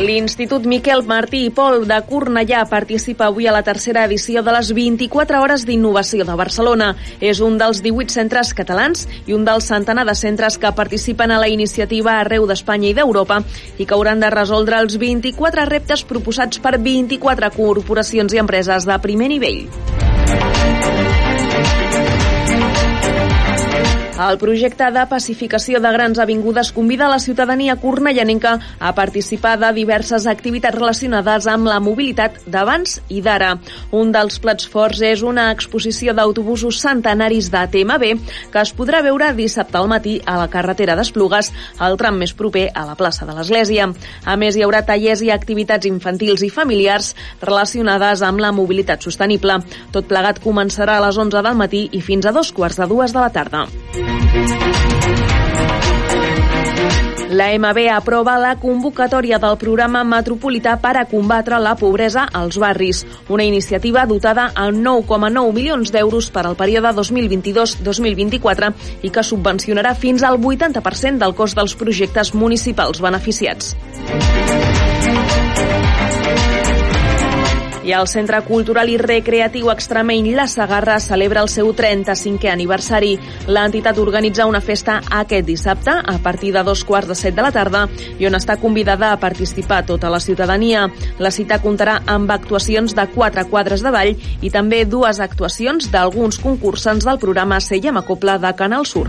L'Institut Miquel Martí i Pol de Cornellà participa avui a la tercera edició de les 24 Hores d'Innovació de Barcelona. És un dels 18 centres catalans i un dels centenar de centres que participen a la iniciativa arreu d'Espanya i d'Europa i que hauran de resoldre els 24 reptes proposats per 24 corporacions i empreses de primer nivell. El projecte de pacificació de grans avingudes convida la ciutadania cornellanenca a participar de diverses activitats relacionades amb la mobilitat d'abans i d'ara. Un dels plats forts és una exposició d'autobusos centenaris de TMB que es podrà veure dissabte al matí a la carretera d'Esplugues, al tram més proper a la plaça de l'Església. A més, hi haurà tallers i activitats infantils i familiars relacionades amb la mobilitat sostenible. Tot plegat començarà a les 11 del matí i fins a dos quarts de dues de la tarda. La MB aprova la convocatòria del programa metropolità per a combatre la pobresa als barris, una iniciativa dotada amb 9,9 milions d'euros per al període 2022-2024 i que subvencionarà fins al 80% del cost dels projectes municipals beneficiats. I el Centre Cultural i Recreatiu Extremeny La Sagarra celebra el seu 35è aniversari. L'entitat organitza una festa aquest dissabte a partir de dos quarts de set de la tarda i on està convidada a participar tota la ciutadania. La cita comptarà amb actuacions de quatre quadres de ball i també dues actuacions d'alguns concursants del programa Sella Macopla de Canal Sur.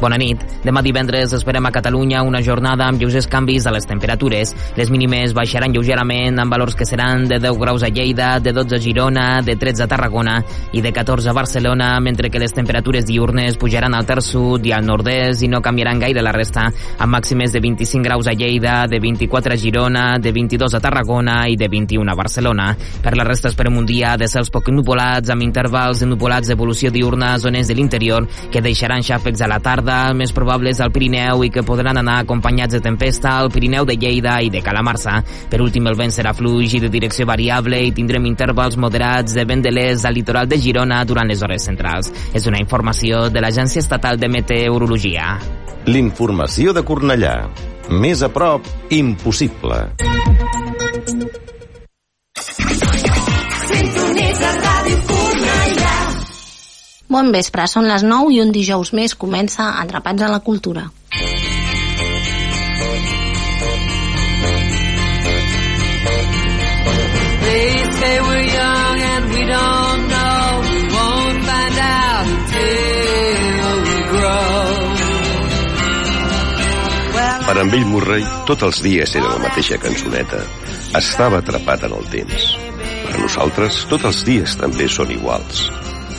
Bona nit. Demà divendres esperem a Catalunya una jornada amb lleugers canvis a les temperatures. Les mínimes baixaran lleugerament amb valors que seran de 10 graus a Lleida, de 12 a Girona, de 13 a Tarragona i de 14 a Barcelona, mentre que les temperatures diurnes pujaran al terç sud i al nord-est i no canviaran gaire la resta, amb màximes de 25 graus a Lleida, de 24 a Girona, de 22 a Tarragona i de 21 a Barcelona. Per la resta esperem un dia de cels poc nupolats amb intervals de nupolats d'evolució diurna a zones de l'interior que deixaran xàfecs a la tarda tarda, més probables al Pirineu i que podran anar acompanyats de tempesta al Pirineu de Lleida i de Calamarsa. Per últim, el vent serà fluix i de direcció variable i tindrem intervals moderats de vent de l'est al litoral de Girona durant les hores centrals. És una informació de l'Agència Estatal de Meteorologia. L'informació de Cornellà. Més a prop, impossible. Bon vespre, són les 9 i un dijous més comença Atrapats a la Cultura. They say we're young and we don't know. We won't find out until we grow. Per amb ell Murray, tots els dies era la mateixa cançoneta. Estava atrapat en el temps. Per nosaltres, tots els dies també són iguals.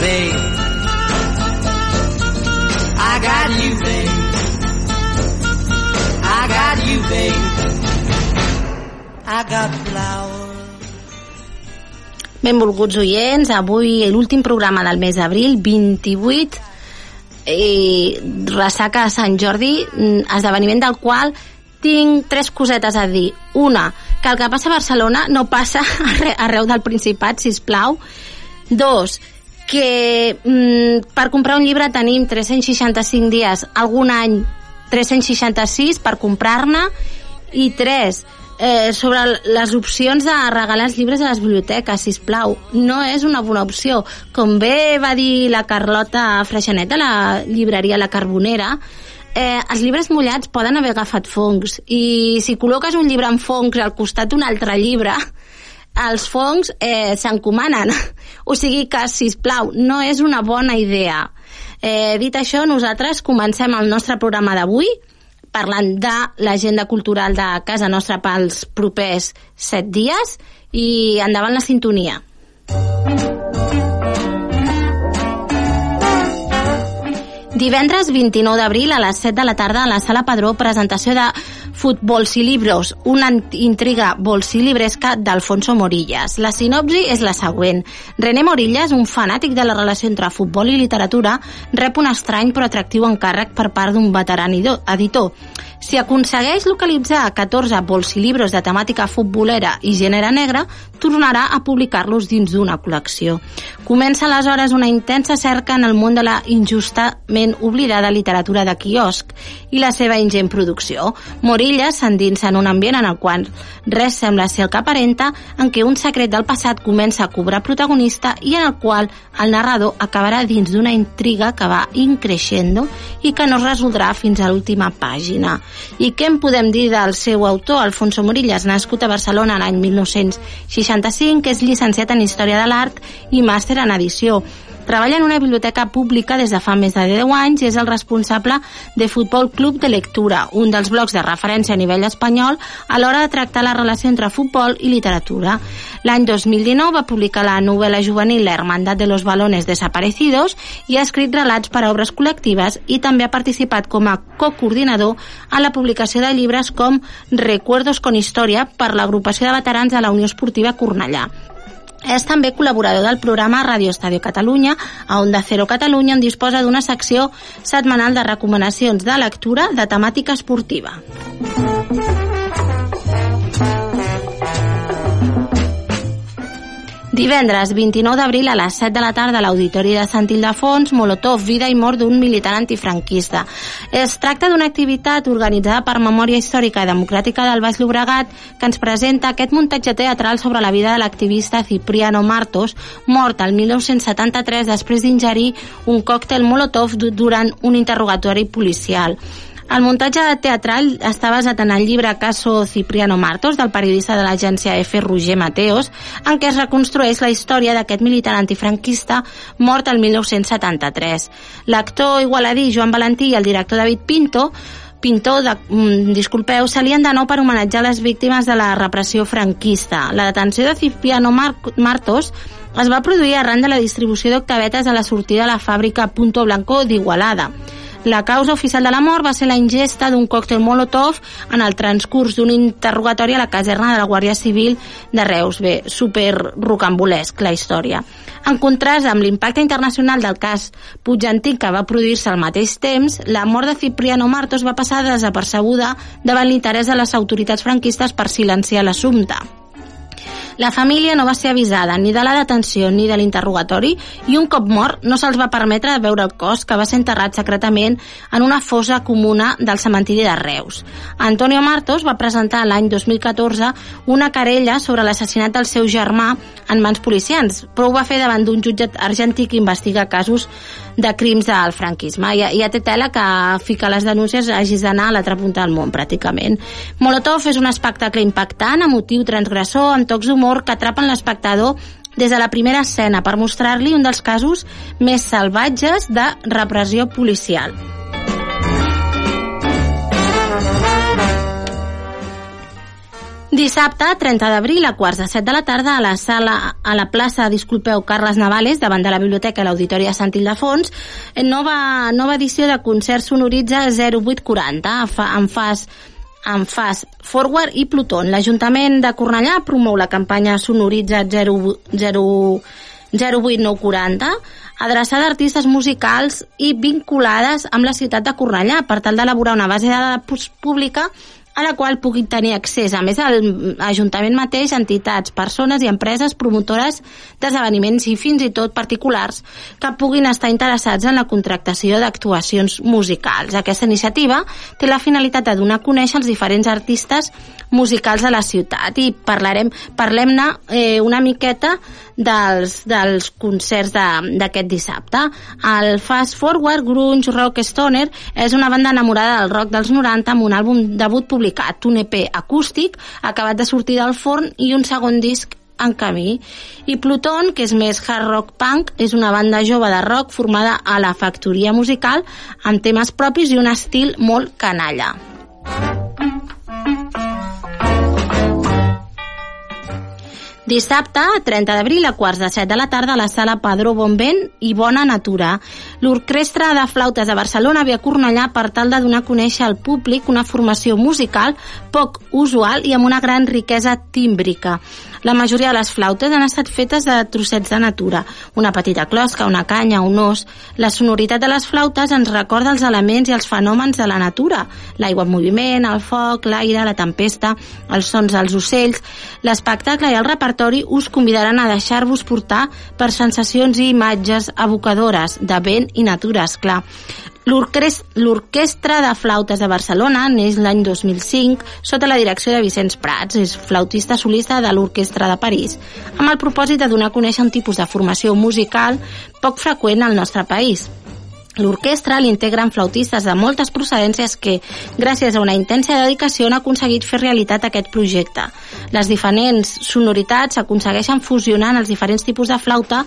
Babe, I got you, babe. I got you, babe. I got flowers. Benvolguts oients, avui l'últim programa del mes d'abril, 28, i ressaca a Sant Jordi, mm, esdeveniment del qual tinc tres cosetes a dir. Una, que el que passa a Barcelona no passa arre- arreu del Principat, si plau. Dos, que mm, per comprar un llibre tenim 365 dies, algun any 366 per comprar-ne, i tres, eh, sobre les opcions de regalar els llibres a les biblioteques, si plau. No és una bona opció. Com bé va dir la Carlota Freixanet de la llibreria La Carbonera, eh, els llibres mullats poden haver agafat fongs i si col·loques un llibre amb fongs al costat d'un altre llibre els fongs eh, s'encomanen o sigui que, si plau, no és una bona idea eh, dit això, nosaltres comencem el nostre programa d'avui parlant de l'agenda cultural de casa nostra pels propers set dies i endavant la sintonia. Divendres 29 d'abril a les 7 de la tarda a la Sala Padró presentació de Futbols i Libros, una intriga bolsilibresca d'Alfonso Morillas. La sinopsi és la següent. René Morillas, un fanàtic de la relació entre futbol i literatura, rep un estrany però atractiu encàrrec per part d'un veteran editor. Si aconsegueix localitzar 14 bolsilibros de temàtica futbolera i gènere negre, tornarà a publicar-los dins d'una col·lecció. Comença aleshores una intensa cerca en el món de la injustament oblidada literatura de quiosc i la seva ingent producció. Morilla s'endinsa en un ambient en el qual res sembla ser el que aparenta, en què un secret del passat comença a cobrar protagonista i en el qual el narrador acabarà dins d'una intriga que va increixendo i que no es resoldrà fins a l'última pàgina. I què en podem dir del seu autor, Alfonso Morillas, nascut a Barcelona l'any 1965, que és llicenciat en Història de l'Art i màster en edició. Treballa en una biblioteca pública des de fa més de 10 anys i és el responsable de Futbol Club de Lectura, un dels blocs de referència a nivell espanyol a l'hora de tractar la relació entre futbol i literatura. L'any 2019 va publicar la novel·la juvenil La Hermandad de los Balones Desaparecidos i ha escrit relats per a obres col·lectives i també ha participat com a co-coordinador a la publicació de llibres com Recuerdos con Història per l'agrupació de veterans de la Unió Esportiva Cornellà. És també col·laborador del programa Radio Estadio Catalunya, a Onda Cero Catalunya, on disposa d'una secció setmanal de recomanacions de lectura de temàtica esportiva. Divendres 29 d'abril a les 7 de la tarda a l'Auditori de Sant Ildefons, Molotov, vida i mort d'un militant antifranquista. Es tracta d'una activitat organitzada per Memòria Històrica i Democràtica del Baix Llobregat que ens presenta aquest muntatge teatral sobre la vida de l'activista Cipriano Martos, mort el 1973 després d'ingerir un còctel Molotov durant un interrogatori policial. El muntatge teatral està basat en el llibre Caso Cipriano Martos del periodista de l'agència F. Roger Mateos, en què es reconstrueix la història d'aquest militar antifranquista mort el 1973. L'actor igualadí Joan Valentí i el director David Pinto pintor, de, mm, disculpeu, salien de nou per homenatjar les víctimes de la repressió franquista. La detenció de Cipriano Mar Martos es va produir arran de la distribució d'octavetes a la sortida de la fàbrica Punto Blanco d'Igualada. La causa oficial de la mort va ser la ingesta d'un còctel Molotov en el transcurs d'un interrogatori a la caserna de la Guàrdia Civil de Reus. Bé, super rocambolesc la història. En contrast amb l'impacte internacional del cas Puigantí que va produir-se al mateix temps, la mort de Cipriano Martos va passar desapercebuda davant l'interès de les autoritats franquistes per silenciar l'assumpte. La família no va ser avisada ni de la detenció ni de l'interrogatori i un cop mort no se'ls va permetre veure el cos que va ser enterrat secretament en una fosa comuna del cementiri de Reus. Antonio Martos va presentar l'any 2014 una querella sobre l'assassinat del seu germà en mans policians, però ho va fer davant d'un jutjat argentí que investiga casos de crims del franquisme. Ja, ja té tela que fica les denúncies hagis d'anar a l'altra punta del món, pràcticament. Molotov és un espectacle impactant, emotiu, transgressor, amb tocs d'humor que atrapen l'espectador des de la primera escena per mostrar-li un dels casos més salvatges de repressió policial. Dissabte, 30 d'abril, a quarts de set de la tarda, a la sala, a la plaça, disculpeu, Carles Navales, davant de la biblioteca i l'Auditori de Sant Ildefons, nova, nova edició de concert sonoritza 0840, en fas en FAS, Forward i Pluton. L'Ajuntament de Cornellà promou la campanya Sonoritza 0, 0, 08940 adreçada a artistes musicals i vinculades amb la ciutat de Cornellà per tal d'elaborar una base de dades pública a la qual puguin tenir accés, a més, l'Ajuntament mateix, entitats, persones i empreses promotores d'esdeveniments i fins i tot particulars que puguin estar interessats en la contractació d'actuacions musicals. Aquesta iniciativa té la finalitat de donar a conèixer els diferents artistes musicals de la ciutat i parlarem parlem-ne eh, una miqueta dels, dels concerts d'aquest dissabte. El Fast Forward Grunge Rock Stoner és una banda enamorada del rock dels 90 amb un àlbum debut publicat, un EP acústic acabat de sortir del forn i un segon disc en camí. I Pluton, que és més hard rock punk, és una banda jove de rock formada a la factoria musical amb temes propis i un estil molt canalla. Dissabte, 30 d'abril, a quarts de set de la tarda, a la sala Padró Bonvent i Bona Natura. L'Orquestra de Flautes de Barcelona ve a Cornellà per tal de donar a conèixer al públic una formació musical poc usual i amb una gran riquesa tímbrica. La majoria de les flautes han estat fetes de trossets de natura, una petita closca, una canya, un os. La sonoritat de les flautes ens recorda els elements i els fenòmens de la natura, l'aigua en moviment, el foc, l'aire, la tempesta, els sons dels ocells. L'espectacle i el repertori us convidaran a deixar-vos portar per sensacions i imatges evocadores de vent i natura, esclar. L'Orquestra de Flautes de Barcelona neix l'any 2005 sota la direcció de Vicenç Prats, és flautista solista de l'Orquestra de París, amb el propòsit de donar a conèixer un tipus de formació musical poc freqüent al nostre país. L'orquestra l'integren flautistes de moltes procedències que, gràcies a una intensa dedicació, han aconseguit fer realitat aquest projecte. Les diferents sonoritats s'aconsegueixen fusionant els diferents tipus de flauta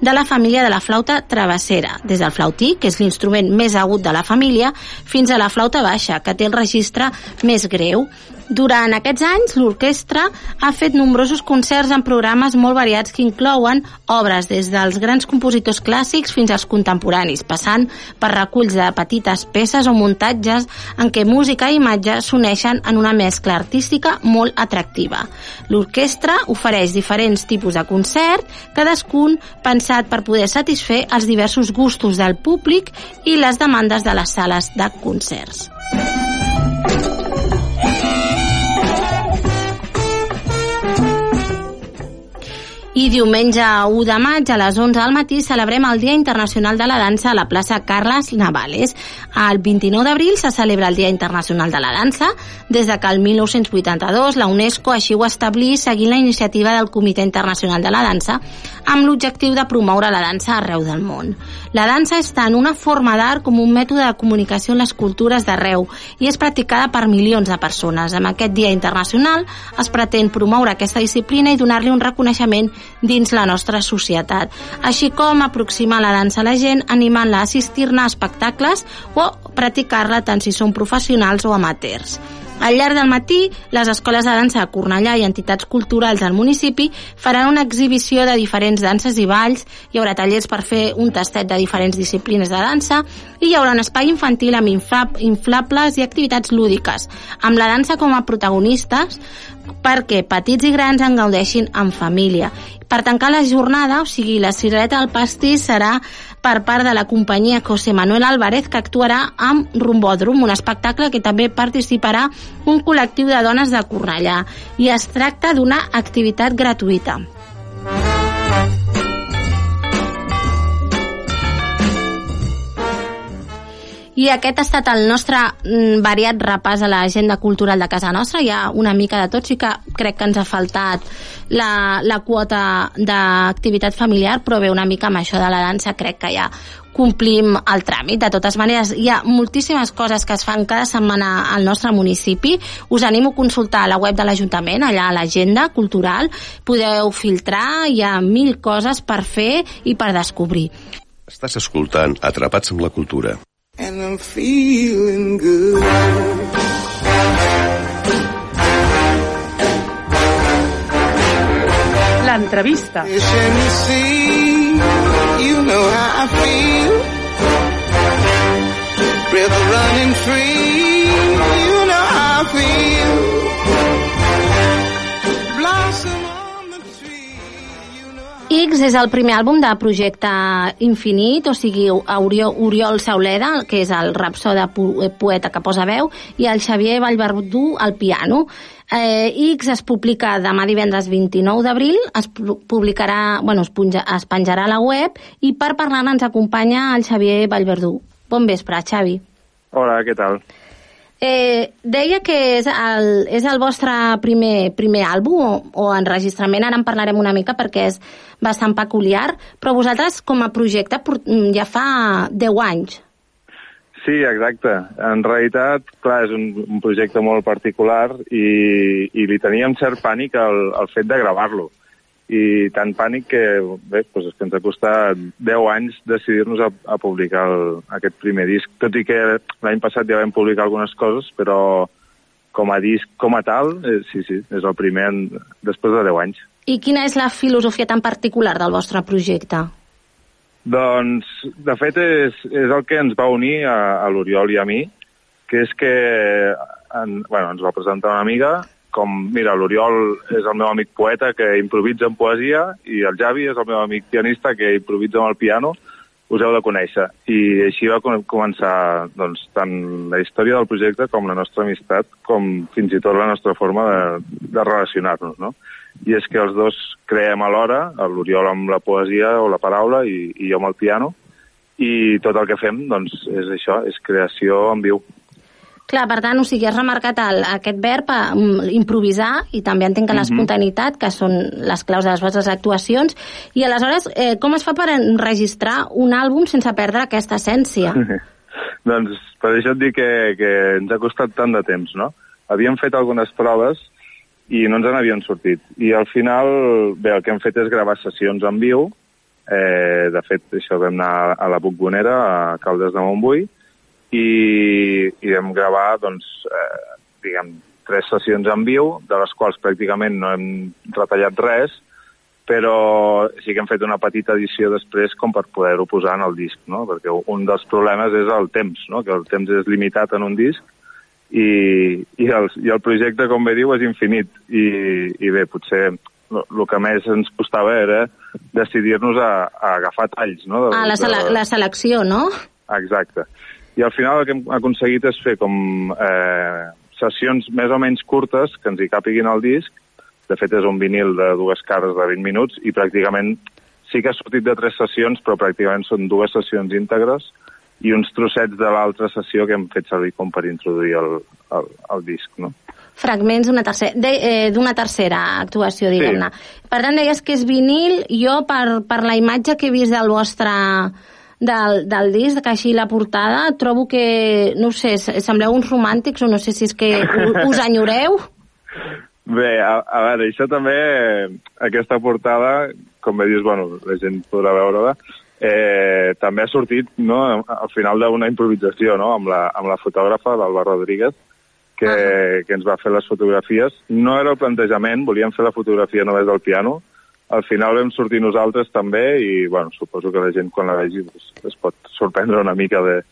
de la família de la flauta travessera, des del flautí, que és l'instrument més agut de la família, fins a la flauta baixa, que té el registre més greu. Durant aquests anys, l'orquestra ha fet nombrosos concerts en programes molt variats que inclouen obres des dels grans compositors clàssics fins als contemporanis, passant per reculls de petites peces o muntatges en què música i imatge s'uneixen en una mescla artística molt atractiva. L'orquestra ofereix diferents tipus de concert, cadascun pensat per poder satisfer els diversos gustos del públic i les demandes de les sales de concerts. I diumenge 1 de maig a les 11 del matí celebrem el Dia Internacional de la Dansa a la plaça Carles Navales. El 29 d'abril se celebra el Dia Internacional de la Dansa des de que el 1982 la UNESCO així ho establí seguint la iniciativa del Comitè Internacional de la Dansa amb l'objectiu de promoure la dansa arreu del món. La dansa és tant una forma d'art com un mètode de comunicació en les cultures d'arreu i és practicada per milions de persones. Amb aquest Dia Internacional es pretén promoure aquesta disciplina i donar-li un reconeixement dins la nostra societat, així com aproximar la dansa a la gent animant-la a assistir-ne a espectacles o practicar-la tant si són professionals o amateurs. Al llarg del matí, les escoles de dansa de Cornellà i entitats culturals del municipi faran una exhibició de diferents danses i balls, hi haurà tallers per fer un tastet de diferents disciplines de dansa i hi haurà un espai infantil amb inflables i activitats lúdiques, amb la dansa com a protagonistes perquè petits i grans en gaudeixin en família. Per tancar la jornada, o sigui, la cirereta del pastís serà per part de la companyia José Manuel Álvarez, que actuarà amb Rumbòdrom, un espectacle que també participarà un col·lectiu de dones de Cornellà. I es tracta d'una activitat gratuïta. I aquest ha estat el nostre mm, variat repàs a l'agenda cultural de casa nostra. Hi ha una mica de tot, sí que crec que ens ha faltat la, la quota d'activitat familiar, però bé, una mica amb això de la dansa crec que ja complim el tràmit. De totes maneres, hi ha moltíssimes coses que es fan cada setmana al nostre municipi. Us animo a consultar la web de l'Ajuntament, allà a l'agenda cultural. Podeu filtrar, hi ha mil coses per fer i per descobrir. Estàs escoltant Atrapats amb la cultura. And I'm feeling good. The sea, you know how I feel. River running free, you know how I feel. X és el primer àlbum de Projecte Infinit, o sigui, Oriol, Oriol Sauleda, que és el rapsode pu eh, poeta que posa veu, i el Xavier Vallverdú al piano. Eh, X es publica demà divendres 29 d'abril, es pu- publicarà, bueno, es, punja, es penjarà a la web i per parlar ens acompanya el Xavier Vallverdú. Bon vespre, Xavi. Hola, què tal? Eh, deia que és el, és el vostre primer, primer àlbum o, o enregistrament, ara en parlarem una mica perquè és bastant peculiar, però vosaltres com a projecte mm, ja fa 10 anys. Sí, exacte. En realitat, clar, és un, un projecte molt particular i, i li teníem cert pànic al, al fet de gravar-lo. I tant pànic que, bé, doncs és que ens ha costat 10 anys decidir-nos a, a publicar el, aquest primer disc. Tot i que l'any passat ja vam publicar algunes coses, però com a disc, com a tal, eh, sí, sí, és el primer en, després de 10 anys. I quina és la filosofia tan particular del vostre projecte? Doncs, de fet, és, és el que ens va unir a, a l'Oriol i a mi, que és que en, bueno, ens va presentar una amiga, com, mira, l'Oriol és el meu amic poeta que improvisa en poesia i el Javi és el meu amic pianista que improvisa amb el piano, us heu de conèixer. I així va com- començar doncs, tant la història del projecte com la nostra amistat, com fins i tot la nostra forma de, de relacionar-nos, no? I és que els dos creem alhora, l'Oriol amb la poesia o la paraula i, i jo amb el piano, i tot el que fem doncs, és això, és creació en viu. Clar, per tant, o sigui, has remarcat el, aquest verb a, mm, improvisar i també entenc que l'espontaneïtat, que són les claus de les vostres actuacions, i aleshores, eh, com es fa per enregistrar un àlbum sense perdre aquesta essència? doncs per això et dic que, que ens ha costat tant de temps, no? Havíem fet algunes proves i no ens n'havien sortit. I al final, bé, el que hem fet és gravar sessions en viu. Eh, de fet, això vam anar a la Bombonera, a Caldes de Montbui, i, i vam gravar, doncs, eh, diguem, tres sessions en viu, de les quals pràcticament no hem retallat res, però sí que hem fet una petita edició després com per poder-ho posar en el disc, no? perquè un dels problemes és el temps, no? que el temps és limitat en un disc i, i, el, i el projecte, com bé diu, és infinit. I, i bé, potser el que més ens costava era decidir-nos a, a agafar talls. No? De, Ah, la, sele la selecció, no? Exacte. I al final el que hem aconseguit és fer com eh, sessions més o menys curtes que ens hi càpiguin al disc. De fet, és un vinil de dues cares de 20 minuts i pràcticament sí que ha sortit de tres sessions, però pràcticament són dues sessions íntegres i uns trossets de l'altra sessió que hem fet servir com per introduir el, el, el disc, no? Fragments d'una tercera, eh, tercera actuació, diguem-ne. Per tant, deies que és vinil. Jo, per, per la imatge que he vist del vostre del, del disc, que així la portada, trobo que, no sé, sembleu uns romàntics o no sé si és que us enyoreu. Bé, a, a veure, això també, aquesta portada, com bé dius, bueno, la gent podrà veure-la, eh, també ha sortit no, al final d'una improvisació no, amb, la, amb la fotògrafa, l'Alba Rodríguez, que, uh -huh. que ens va fer les fotografies. No era el plantejament, volíem fer la fotografia només del piano, al final vam sortir nosaltres també i bueno, suposo que la gent quan la vegi pues, es pot sorprendre una mica de,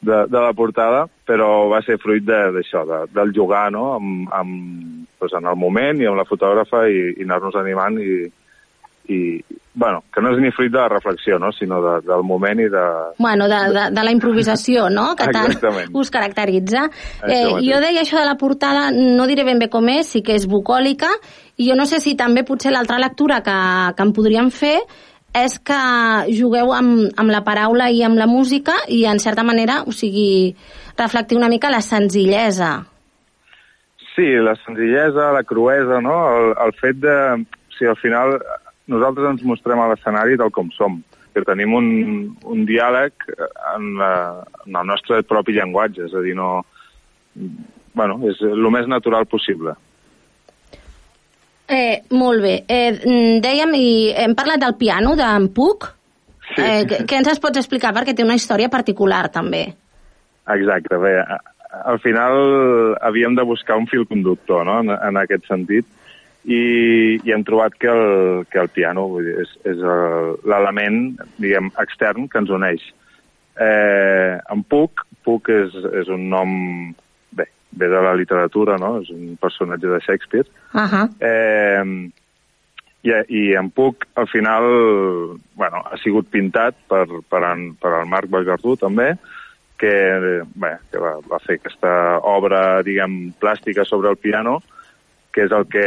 de, de la portada, però va ser fruit de- d'això, de, del jugar no? amb, amb, pues, en el moment i amb la fotògrafa i, i anar-nos animant i, i, bueno, que no és ni fruit de la reflexió, no? sinó de, del moment i de... Bueno, de, de, de la improvisació, no?, que tant Exactament. us caracteritza. Eh, jo deia això de la portada, no diré ben bé com és, sí que és bucòlica, i jo no sé si també potser l'altra lectura que, que en podríem fer és que jugueu amb, amb la paraula i amb la música i, en certa manera, o sigui, reflectir una mica la senzillesa. Sí, la senzillesa, la cruesa, no? El, el fet de... O sigui, al final nosaltres ens mostrem a l'escenari tal com som, que tenim un, un diàleg en, la, en el nostre propi llenguatge, és a dir, no... Bueno, és el més natural possible. Eh, molt bé. Eh, mm, dèiem, i hem parlat del piano, d'en Puc. Sí. Eh, què ens es pots explicar? Perquè té una història particular, també. Exacte, bé, al final havíem de buscar un fil conductor no? en, en aquest sentit i, i hem trobat que el, que el piano vull dir, és, és el- l'element diguem, extern que ens uneix. Eh, en Puc, Puc és, és un nom bé, ve de la literatura, no? és un personatge de Shakespeare, Uh -huh. Eh, i, I en Puc, al final, bueno, ha sigut pintat per, per, en, per el Marc Bacardú, també, que, bé, que va, va fer aquesta obra, diguem, plàstica sobre el piano, que és el que...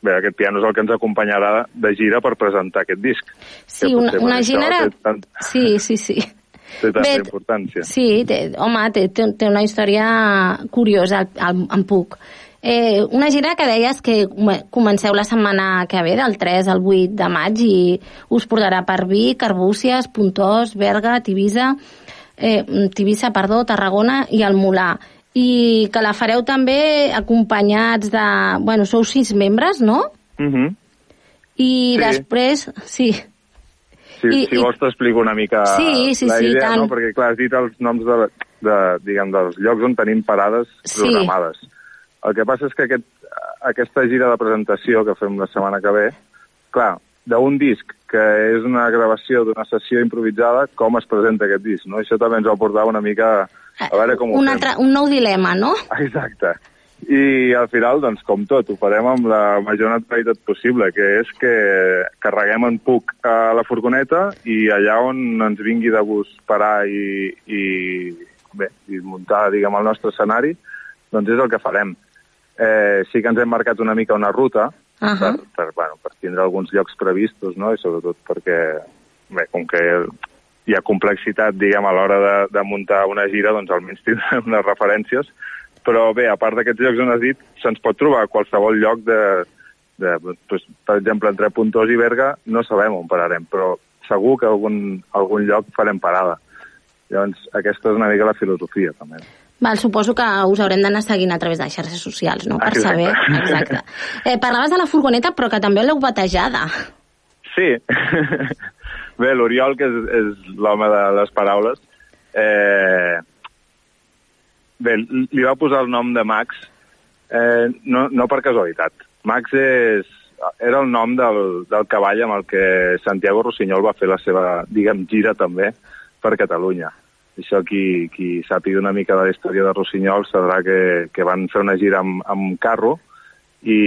Bé, aquest piano és el que ens acompanyarà de gira per presentar aquest disc. Sí, Que una, una té tant- Sí, sí, sí. té tanta Bé, importància. Sí, té, home, té, té, una història curiosa, en Puc. Eh, una gira que deies que come- comenceu la setmana que ve, del 3 al 8 de maig, i us portarà per Vic, Arbúcies, Puntós, Berga, Tivissa, eh, Tivissa, perdó, Tarragona i el Molà. I que la fareu també acompanyats de... Bueno, sou sis membres, no? Mhm. I Sí. després... Sí, Si, I- si vols t'explico una mica Sí, sí, la sí, idea, tant. no? Perquè, clar, has dit els noms de, de, diguem, dels llocs on tenim parades Sí. programades. El que passa és que aquest, aquesta gira de presentació que fem la setmana que ve, clar, d'un disc que és una gravació d'una sessió improvisada, com es presenta aquest disc, no? Això també ens va portar una mica a veure com ho un, fem. altre, un nou dilema, no? Exacte. I al final, doncs, com tot, ho farem amb la major naturalitat possible, que és que carreguem en puc a la furgoneta i allà on ens vingui de gust parar i, i, bé, i muntar, diguem, el nostre escenari, doncs és el que farem. Eh, sí que ens hem marcat una mica una ruta Ahà. per, per, bueno, per tindre alguns llocs previstos, no? i sobretot perquè, bé, com que hi ha complexitat, diguem, a l'hora de, de muntar una gira, doncs almenys tindrem unes referències, però bé, a part d'aquests llocs on has dit, se'ns pot trobar a qualsevol lloc de, de doncs, per exemple, entre Puntós i Berga, no sabem on pararem, però segur que algun, algun lloc farem parada. Llavors, aquesta és una mica la filosofia, també. Val, suposo que us haurem d'anar seguint a través de xarxes socials, no? Per Exacte. saber... Exacte. Eh, parlaves de la furgoneta, però que també l'heu batejada. Sí. Bé, l'Oriol, que és, és l'home de les paraules, eh... bé, li va posar el nom de Max eh, no, no per casualitat. Max és, era el nom del, del cavall amb el que Santiago Rossinyol va fer la seva, diguem, gira també per Catalunya. Això qui, qui sàpiga una mica de la història de Rossinyol sabrà que, que van fer una gira amb, amb carro i,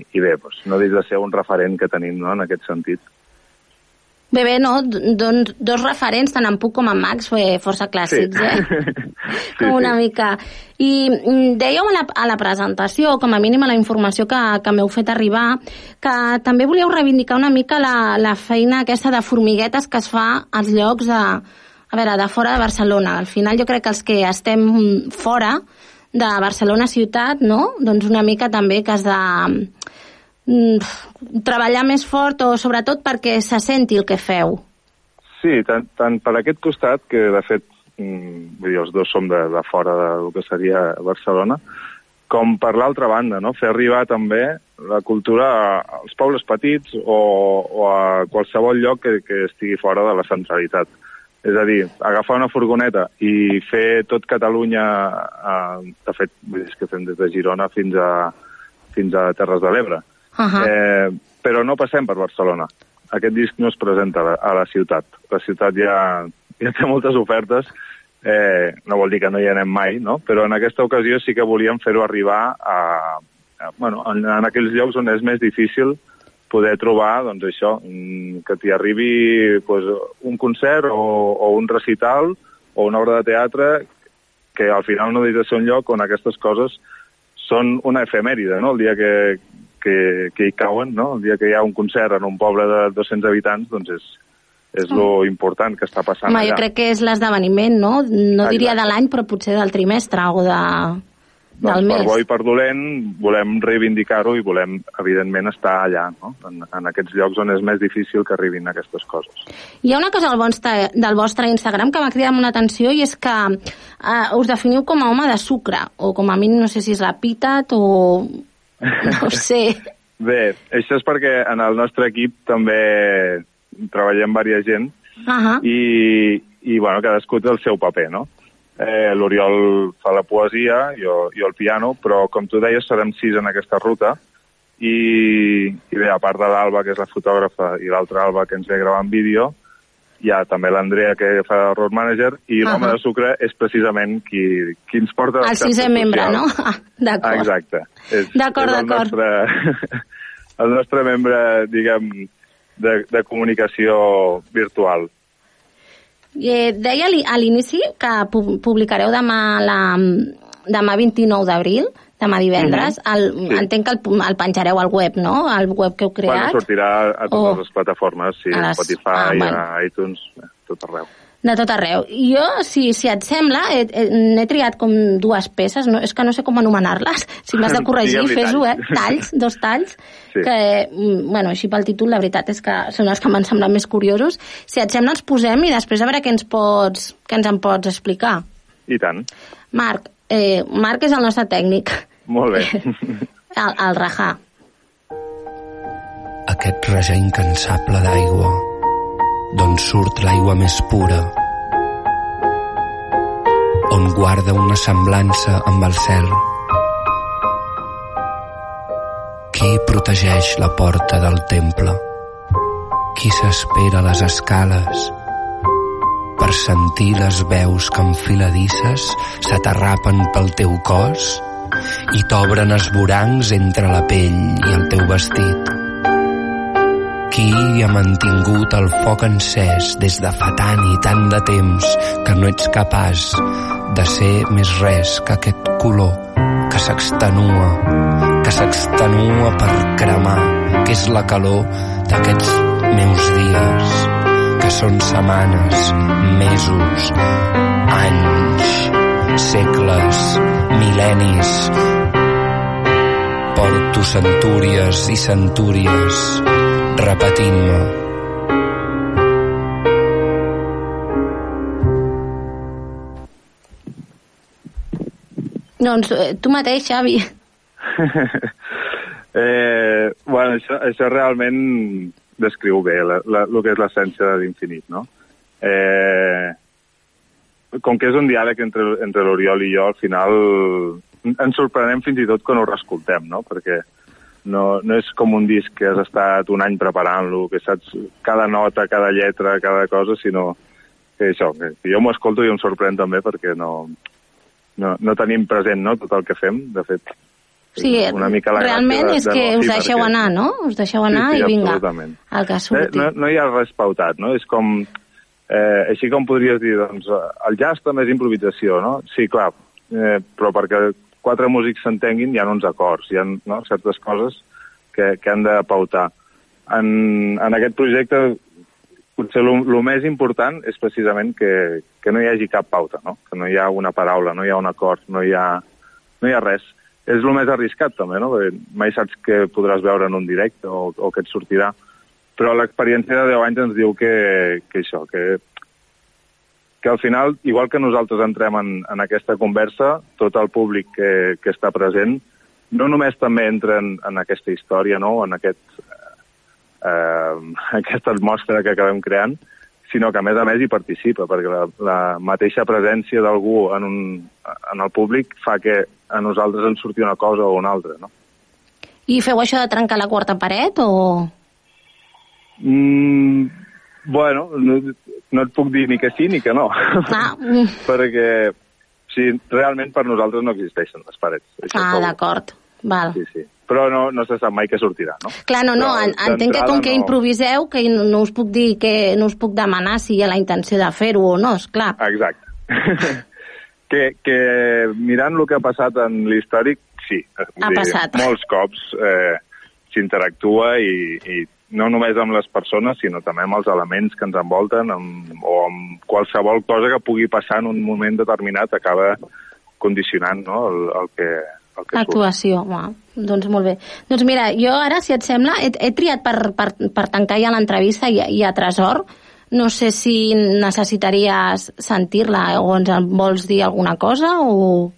i bé, doncs, no deixa de ser un referent que tenim no, en aquest sentit. Bé, bé, no? Doncs dos referents, tant en Puc com en Max, eh, força clàssics, eh? com una mica. I mm, dèieu a la, a la presentació, com a mínim a la informació que, que m'heu fet arribar, que també volíeu reivindicar una mica la, la feina aquesta de formiguetes que es fa als llocs de, a veure, de fora de Barcelona. Al final jo crec que els que estem fora de Barcelona ciutat, no? Doncs una mica també que has de mm, treballar més fort o sobretot perquè se senti el que feu. Sí, tant, tant per aquest costat, que de fet mm, vull dir, els dos som de, de fora del que seria Barcelona, com per l'altra banda, no? fer arribar també la cultura als pobles petits o, o a qualsevol lloc que, que estigui fora de la centralitat. És a dir, agafar una furgoneta i fer tot Catalunya, eh, de fet, vull dir, és que fem des de Girona fins a, fins a Terres de l'Ebre. Uh -huh. Eh, però no passem per Barcelona. Aquest disc no es presenta a la, a la ciutat. La ciutat ja, ja té moltes ofertes, eh, no vol dir que no hi anem mai, no? però en aquesta ocasió sí que volíem fer-ho arribar a, a, bueno, en, en aquells llocs on és més difícil poder trobar, doncs això, mm, que t'hi arribi pues, un concert o, o un recital o una obra de teatre que al final no deixa de ser un lloc on aquestes coses són una efemèride, no? El dia que, que, que hi cauen, no? El dia que hi ha un concert en un poble de 200 habitants, doncs és, és lo important que està passant Home, allà. jo crec que és l'esdeveniment, no? No Exacte. diria de l'any, però potser del trimestre o de, doncs per bo i per dolent volem reivindicar-ho i volem, evidentment, estar allà, no? en, en aquests llocs on és més difícil que arribin aquestes coses. Hi ha una cosa del vostre, del vostre Instagram que m'ha cridat molt l'atenció i és que eh, us definiu com a home de sucre, o com a mínim no sé si és l'epítet o... no sé. Bé, això és perquè en el nostre equip també treballem diversa gent Uh -huh. i, i bueno, cadascú té el seu paper, no? Eh, L'Oriol fa la poesia, jo, jo el piano, però com tu deies serem sis en aquesta ruta i, i bé, a part de l'Alba, que és la fotògrafa, i l'altra Alba, que ens ve gravant vídeo, hi ha també l'Andrea, que fa road manager, i l'home Ahà. de sucre és precisament qui, qui ens porta... El sisè membre, no? Ah, D'acord. Exacte. D'acord, d'acord. El nostre membre, diguem, de, de comunicació virtual. Eh, deia a l'inici que pu- publicareu demà, la, demà 29 d'abril, demà divendres. el, Mhm. Sí. Entenc que el, el penjareu al web, no? Al web que heu Bueno, creat. sortirà a totes Oh. les plataformes, sí, A les- Spotify, ah, bueno. a iTunes, tot arreu. De tot arreu. Jo, si, si et sembla, he- he- n'he triat com dues peces, no, és que no sé com anomenar-les. Si m'has de corregir, fes-ho, eh? talls. Dos talls, Sí. que, mm, bueno, així pel títol, la veritat és que són els que m'han semblat més curiosos. Si et sembla, els posem i després a veure què ens pots, què ens en pots explicar. I tant. Marc, eh, Marc és el nostre tècnic, Molt bé. el, el Rajà. aquest rajar incansable d'aigua, d'on surt l'aigua més pura, on guarda una semblança amb el cel. Qui protegeix la porta del temple? Qui s'espera a les escales per sentir les veus que enfiladisses s'aterrapen pel teu cos i t'obren esvorancs entre la pell i el teu vestit? Qui ha mantingut el foc encès des de fa tant i tant de temps que no ets capaç de ser més res que aquest color que s'extenua, que s'extenua per cremar, que és la calor d'aquests meus dies, que són setmanes, mesos, anys, segles, mil·lennis. Porto centúries i centúries repetint-me. Doncs eh, tu mateix, Xavi. eh, bueno, això, això realment descriu bé la, la, el que és l'essència de l'infinit, no? Eh, com que és un diàleg entre, entre l'Oriol i jo, al final ens sorprenem fins i tot quan ho reescoltem, no? Perquè no, no és com un disc que has estat un any preparant-lo, que saps cada nota, cada lletra, cada cosa, sinó que això, que jo m'ho escolto i em sorprèn també perquè no, no, no tenim present no, tot el que fem. De fet, Sí, una mica la realment de- és de que us deixeu perquè- anar, no? Us deixeu anar sí, sí, i vinga, absolutament. el que Eh, surti. no, no hi ha res pautat, no? És com... Eh, així com podries dir, doncs, el jazz també és improvisació, no? Sí, clar, eh, però perquè quatre músics s'entenguin hi ha uns acords, hi ha no, certes coses que, que han de pautar. En, en aquest projecte, potser el més important és precisament que, que no hi hagi cap pauta, no? que no hi ha una paraula, no hi ha un acord, no hi ha, no hi ha res. És el més arriscat, també, no? Perquè mai saps què podràs veure en un directe o, o què et sortirà. Però l'experiència de 10 anys ens diu que, que això, que, que al final, igual que nosaltres entrem en, en aquesta conversa, tot el públic que, que està present no només també entra en, en aquesta història, no? en aquest, eh, aquesta atmosfera que acabem creant, sinó que a més a més hi participa, perquè la, la mateixa presència d'algú en, un, en el públic fa que a nosaltres ens surti una cosa o una altra. No? I feu això de trencar la quarta paret o...? Mm, bueno, no, et puc dir ni que sí ni que no. Ah, perquè sí, realment per nosaltres no existeixen les parets. Això ah d'acord. Val. Sí, sí. Però no, no se sap mai què sortirà, no? Clar, no, no, en, entenc que com que no. improviseu, que no, no us puc dir que no us puc demanar si hi ha la intenció de fer-ho o no, és clar. Exacte. que, que mirant el que ha passat en l'històric, sí. Ha passat. Molts cops eh, s'interactua i, i no només amb les persones, sinó també amb els elements que ens envolten amb, o amb qualsevol cosa que pugui passar en un moment determinat acaba condicionant no, el, el que, el que surt. L'actuació, wow. doncs molt bé. Doncs mira, jo ara, si et sembla, he, he triat per, per, per tancar ja l'entrevista i, i a Tresor. No sé si necessitaries sentir-la o ens en vols dir alguna cosa o...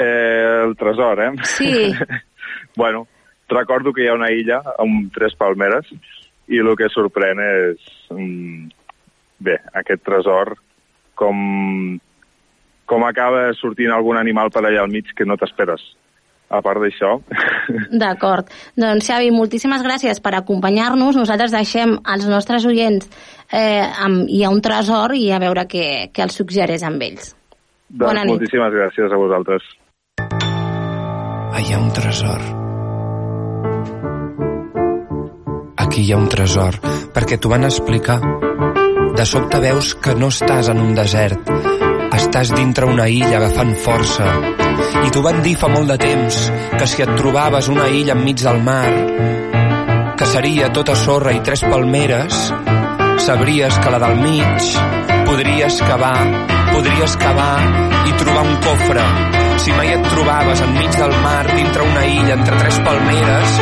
Eh, el tresor, eh? Sí. bueno, recordo que hi ha una illa amb tres palmeres i el que sorprèn és, mm, bé, aquest tresor, com, com acaba sortint algun animal per allà al mig que no t'esperes. A part d'això, D'acord. Doncs, Xavi, moltíssimes gràcies per acompanyar-nos. Nosaltres deixem als nostres oients eh, amb, hi ha un tresor i a veure què, què els suggereix amb ells. doncs Bona nit. moltíssimes gràcies a vosaltres. Hi ha un tresor. Aquí hi ha un tresor, perquè t'ho van explicar. De sobte veus que no estàs en un desert, estàs dintre una illa agafant força. I t'ho van dir fa molt de temps, que si et trobaves una illa enmig del mar, que seria tota sorra i tres palmeres, sabries que la del mig podries cavar, podries cavar i trobar un cofre. Si mai et trobaves enmig del mar, dintre una illa, entre tres palmeres,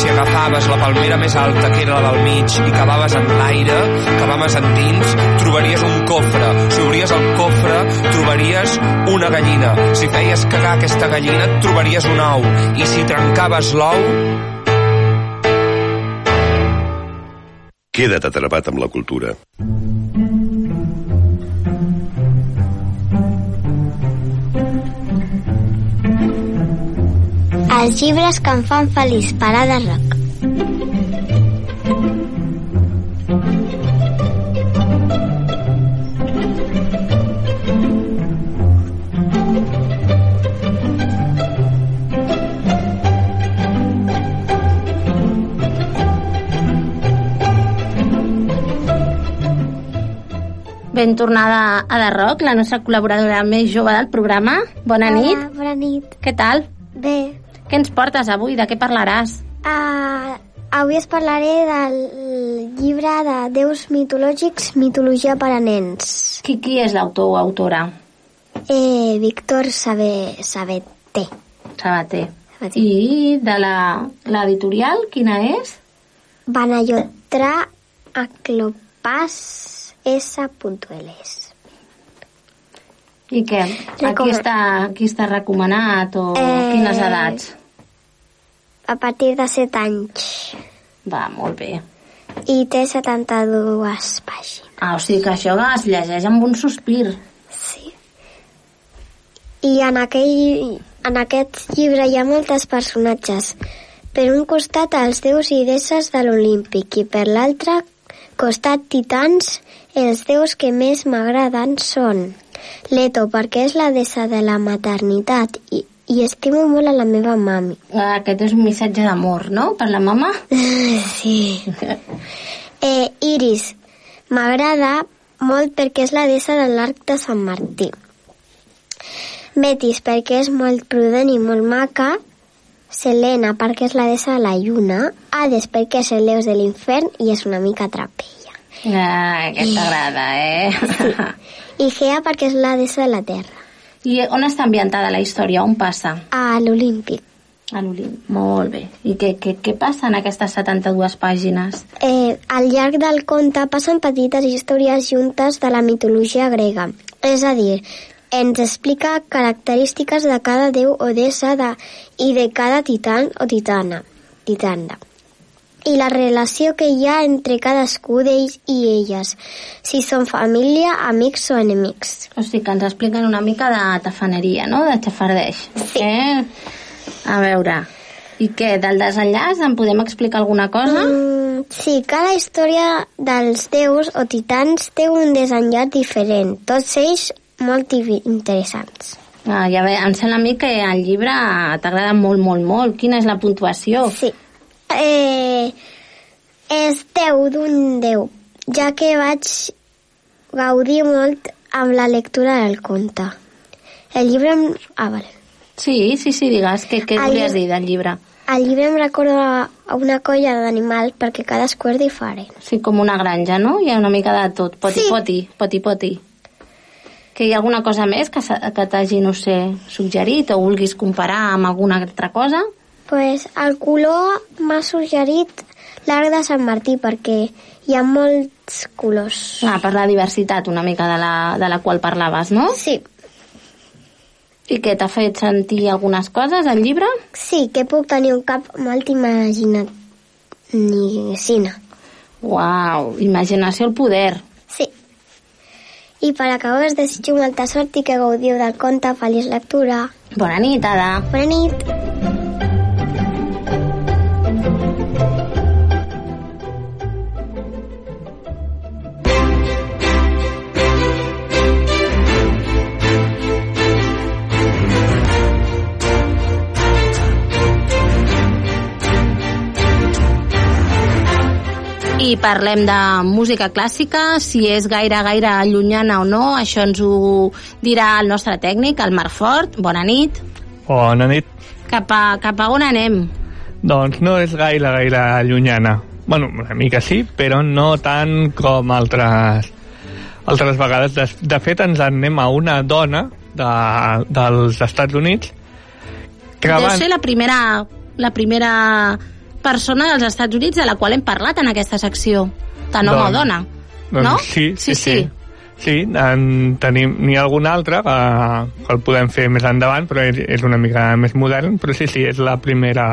si agafaves la palmera més alta, que era la del mig, i cavaves en l'aire, cavaves endins, trobaries un cofre. Si obries el cofre, trobaries una gallina. Si feies cagar aquesta gallina, et trobaries un ou. I si trencaves l'ou, Queda't atrapat amb la cultura. Els llibres que em fan feliç, parada rock. Ben tornada a la Roc, la nostra col·laboradora més jove del programa. Bona Hola, nit. bona nit. Què tal? Bé, Què ens portes avui? De què parlaràs? uh, avui es parlaré del llibre de déus mitològics, mitologia per a nens. Qui, qui és l'autor o autora? Eh, Víctor Sabe, Sabete. Sabater. I de la- l'editorial, quina és? Banayotra Aclopas S.ls. I què? Aquí està, aquí està recomanat o Eh, quines edats? A partir de 7 anys. Va, molt bé. I té 72 pàgines. Ah, o sigui que això es llegeix amb un sospir. Sí. I en, aquell, en aquest llibre hi ha moltes personatges. Per un costat els déus i deesses de l'Olímpic i per l'altre costat titans, els déus que més m'agraden són Leto, perquè és la deessa de la maternitat i, i estimo molt a la meva mami. Ah, Aquest és un missatge d'amor, no?, per la mama? Sí. Eh, Iris, m'agrada molt perquè és la deessa de l'arc de Sant Martí. Metis, perquè és molt prudent i molt maca. Selena, perquè és la deessa de la lluna. Hades, perquè és el deus de l'infern i és una mica trapella. Ah, aquest t'agrada, eh? I Gea, perquè és la deessa de la terra. I on està ambientada la història? On passa? A l'Olímpic. A l'Olimp. Molt bé. I què, què, què passa en aquestes 72 pàgines? Eh, al llarg del conte passen petites històries juntes de la mitologia grega. És a dir, ens explica característiques de cada déu o deessa de, i de cada titan o titana. titanda. I la relació que hi ha entre cadascú d'ells i elles, si són família, amics o enemics. O sigui que ens expliquen una mica de tafaneria, no?, de xafardeix. Sí. Eh? A veure, i què, del desenllaç en podem explicar alguna cosa? Mm, sí, cada història dels déus o titans té un desenllaç diferent, tots ells molt interessants. Ah, ja ve, em sembla a mi que el llibre t'agrada molt, molt, molt. Quina és la puntuació? Sí. Eh, és 10 d'un 10, ja que vaig gaudir molt amb la lectura del conte. El llibre... Em... Ah, vale. Sí, sí, sí, digues. Què, què volies llibre- dir del llibre? El llibre em recorda a una colla d'animals perquè cadascú és diferent. Sí, com una granja, no? Hi ha una mica de tot. Poti-poti, poti-poti. Que hi ha alguna cosa més que, que t'hagi, no sé, suggerit o vulguis comparar amb alguna altra cosa? Pues el color m'ha suggerit l'arc de Sant Martí perquè hi ha molts colors. Ah, per la diversitat una mica de la, de la qual parlaves, no? Sí. I què, t'ha fet sentir algunes coses, el llibre? Sí, que puc tenir un cap molt imaginat. Ni cine. Uau, imaginació al poder. Sí. I per acabar us desitjo molta sort i que gaudiu del conte. Feliç lectura. Bona nit, Ada. Bona nit. I parlem de música clàssica, si és gaire, gaire llunyana o no, això ens ho dirà el nostre tècnic, el Marc Fort. Bona nit. Bona nit. Cap a, cap a on anem? Doncs no és gaire, gaire llunyana. Bueno, una mica sí, però no tant com altres altres vegades. De, de fet, ens en anem a una dona de, dels Estats Units que Deu abans... ser la primera, la primera persona dels Estats Units de la qual hem parlat en aquesta secció. Tant home o Doncs- dona. Doncs no? Sí, sí, Sí, sí. sí. Sí, en tenim, n'hi ha algun altre que, que el podem fer més endavant, però és, és una mica més modern, però sí, sí, és la primera...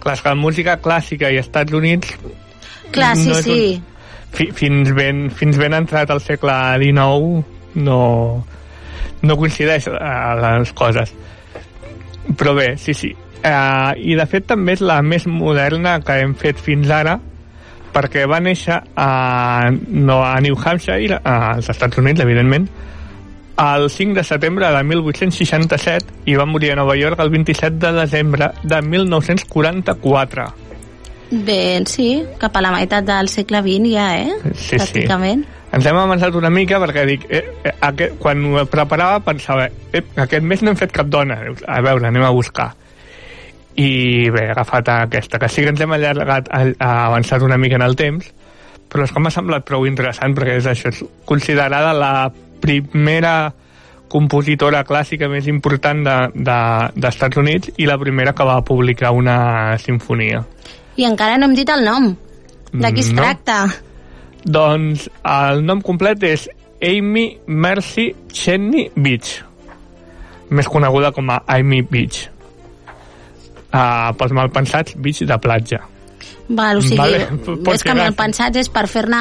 Clar, que la música clàssica i Estats Units... Clar, sí, no sí. fi, fins, ben, fins ben entrat al segle XIX no, no coincideix a les coses. Però bé, sí, sí. Uh, I de fet també és la més moderna que hem fet fins ara, perquè va néixer a, no, a New Hampshire, als Estats Units, evidentment, el 5 de setembre de 1867 i va morir a Nova York el 27 de desembre de 1944. Bé, sí, cap a la meitat del segle XX ja, eh? Sí, Pràcticament. sí. Ens hem avançat una mica perquè dic, eh, eh, aquest, quan ho preparava pensava, eh, aquest mes no hem fet cap dona, a veure, anem a buscar. I bé, he agafat aquesta, que sí que ens hem allargat, avançat una mica en el temps, però és que m'ha semblat prou interessant perquè és això, és considerada la primera compositora clàssica més important d'Estats de, de, d'Estats Units i la primera que va publicar una sinfonia. I encara no hem dit el nom. De qui es No. tracta? Doncs el nom complet és Amy Mercy Cheney Beach, més coneguda com a Amy Beach. Uh, pels malpensats, beach de platja. Val, o sigui, Vale, és que ser mal gràcies. pensats és per fer-ne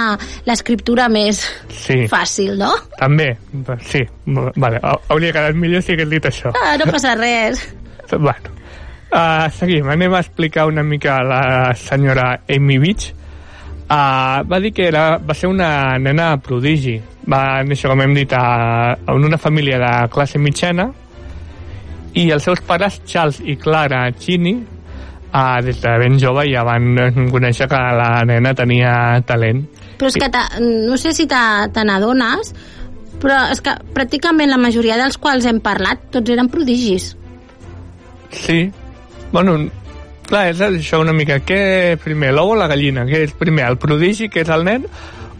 l'escriptura més Sí, fàcil, no? també, sí. Vale, hau- hauria quedat millor si hagués dit això. Ah, no passa res. Bueno, uh, seguim. Anem a explicar una mica a la senyora Amy Beach. Uh, va dir que era, va ser una nena prodigi. Va néixer, com hem dit, a, en una família de classe mitjana i els seus pares, Charles i Clara Chini, uh, des de ben jove ja van conèixer que la nena tenia talent. Però és que ta- no sé si te n'adones, però és que pràcticament la majoria dels quals hem parlat tots eren prodigis. Sí. Bueno, clar, és això una mica. Què primer, l'ou o la gallina? Què és primer, el prodigi, que és el nen?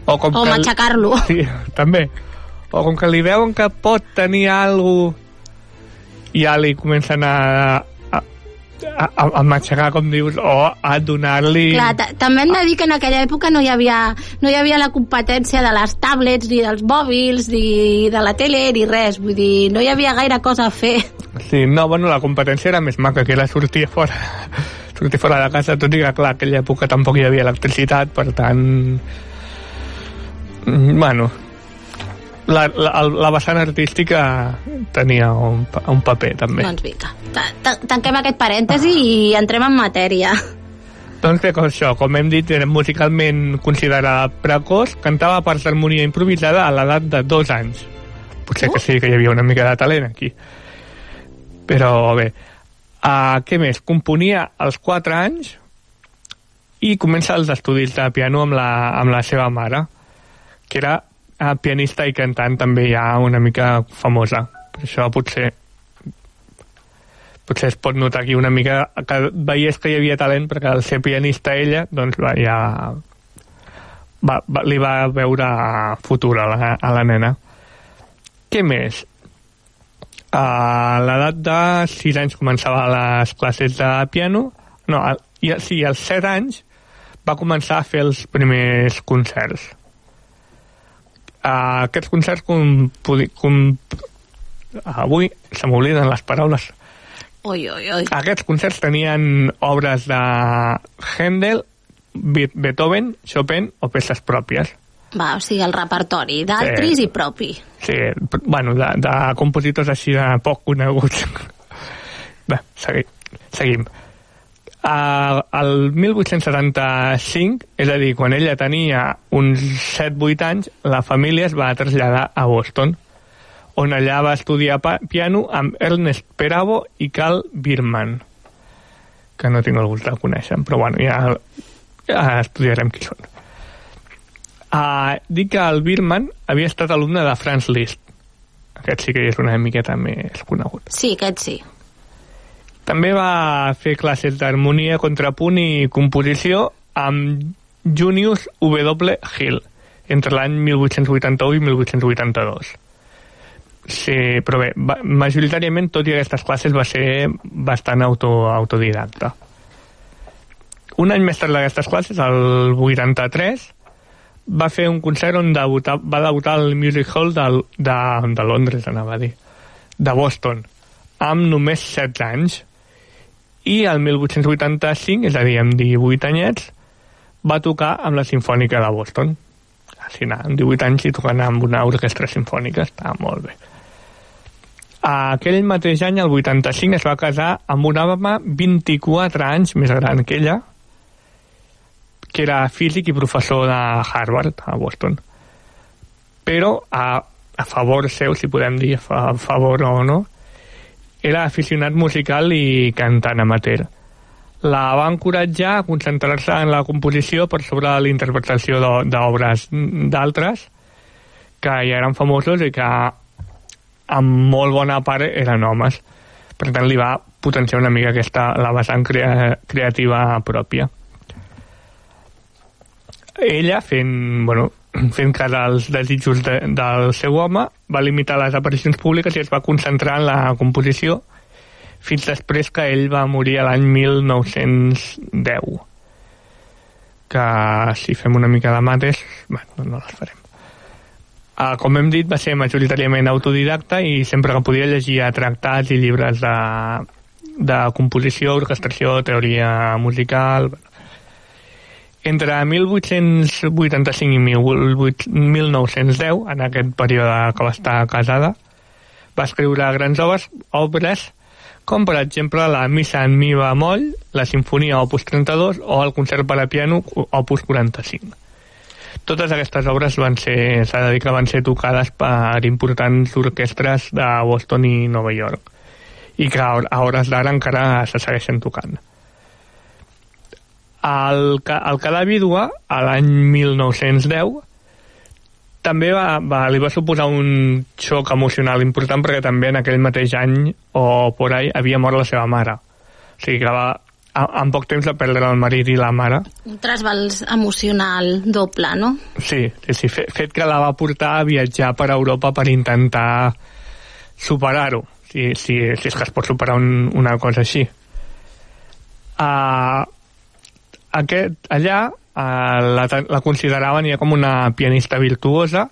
O, com O que matxacar-lo. Sí, també. O com que li veuen que pot tenir alguna ja li comencen a, a, a, a matxacar, com dius, o a donar-li... Clar, ta- també hem de dir que en aquella època no hi havia, no hi havia la competència de les tablets, ni dels mòbils, ni de la tele, ni res. Vull dir, no hi havia gaire cosa a fer. Sí, no, bueno, la competència era més maca, que era sortir fora, sortir fora de casa, tot i que, clar, aquella època tampoc hi havia electricitat, per tant... mm, Bueno, la, la, la vessant artística tenia un, un paper, també. Doncs vinga, ta- ta- tanquem aquest parèntesi i entrem en matèria. Doncs bé, com això, com hem dit, era musicalment considerada precoç, cantava per harmonia improvisada a l'edat de dos anys. Potser que sí que hi havia una mica de talent aquí. Però bé, uh, què més? Componia als 4 anys i comença els estudis de piano amb la, amb la seva mare, que era uh, pianista i cantant també ja una mica famosa. Per això potser potser es pot notar aquí una mica que veiés que hi havia talent perquè al ser pianista ella doncs va, ja va, va, li va veure futur a la, a la nena què més? a l'edat de 6 anys començava les classes de piano no, a, i, sí, als 7 anys va començar a fer els primers concerts a aquests concerts com, com, avui se m'obliden les paraules Ui, ui, ui. aquests concerts tenien obres de Händel, Be- Beethoven, Chopin o peces pròpies. Va, o sigui, el repertori d'altris Sí. i propi. Sí, bueno, de, de compositors així de poc coneguts. Bé, segui, seguim. Uh, el 1875, és a dir, quan ella tenia uns 7-8 anys, la família es va traslladar a Boston, on allà va estudiar piano amb Ernest Peravo i Carl Birman, que no tinc el gust de conèixer, però bueno, ja, ja estudiarem qui són. Uh, dic que el Birman havia estat alumne de Franz Liszt. Aquest sí que és una miqueta més conegut. Sí, aquest sí. També va fer classes d'harmonia, contrapunt i composició amb Junius W. Hill. entre l'any 1881 i 1882. Sí, però bé, majoritàriament, tot i aquestes classes, va ser bastant auto, autodidacta. Un any més tard d'aquestes classes, el 83, va fer un concert on debutar, va debutar al Music Hall de, de, de Londres, anava a dir, de Boston, amb només 16 anys. I el 1885, és a dir, amb 18 anyets, va tocar amb la Sinfònica de Boston. Així, amb 18 anys i tocant amb una orquestra sinfònica, està molt bé. Aquell mateix any, el 85, es va casar amb una home 24 anys més gran que ella, que era físic i professor de Harvard, a Boston. Però, a, a favor seu, si podem dir a favor o no, era aficionat musical i cantant amateur. La va encoratjar a concentrar-se en la composició per sobre de l'interpretació d'obres d'altres que ja eren famosos i que amb molt bona part eren homes. Per tant, li va potenciar una mica aquesta, la vessant crea, creativa pròpia. Ella, fent, bueno, fent cas als desitjos de, del seu home, va limitar les aparicions públiques i es va concentrar en la composició fins després que ell va morir a l'any 1910 que si fem una mica de mates bueno, no les farem. Uh, com hem dit va ser majoritàriament autodidacta i sempre que podia llegia tractats i llibres de, de composició, orquestració, teoria musical entre 1885 i 1910 en aquest període que va estar casada va escriure grans obres, obres com per exemple la Missa en Mi bemoll, la Sinfonia Opus 32 o el Concert per a piano Opus 45. Totes aquestes obres van ser, s'ha de dir que van ser tocades per importants orquestres de Boston i Nova York i que a hores d'ara encara se segueixen tocant. El, el cada vídua, a l'any 1910, també va, va, li va suposar un xoc emocional important perquè també en aquell mateix any o por ahí havia mort la seva mare. O sigui que va, en poc temps va perdre el marit i la mare. Un trasbals emocional doble, no? Sí, sí, sí fet, fet que la va portar a viatjar per Europa per intentar superar-ho, si, si, si és que es pot superar un, una cosa així. Uh, aquest, allà uh, la, la consideraven ja com una pianista virtuosa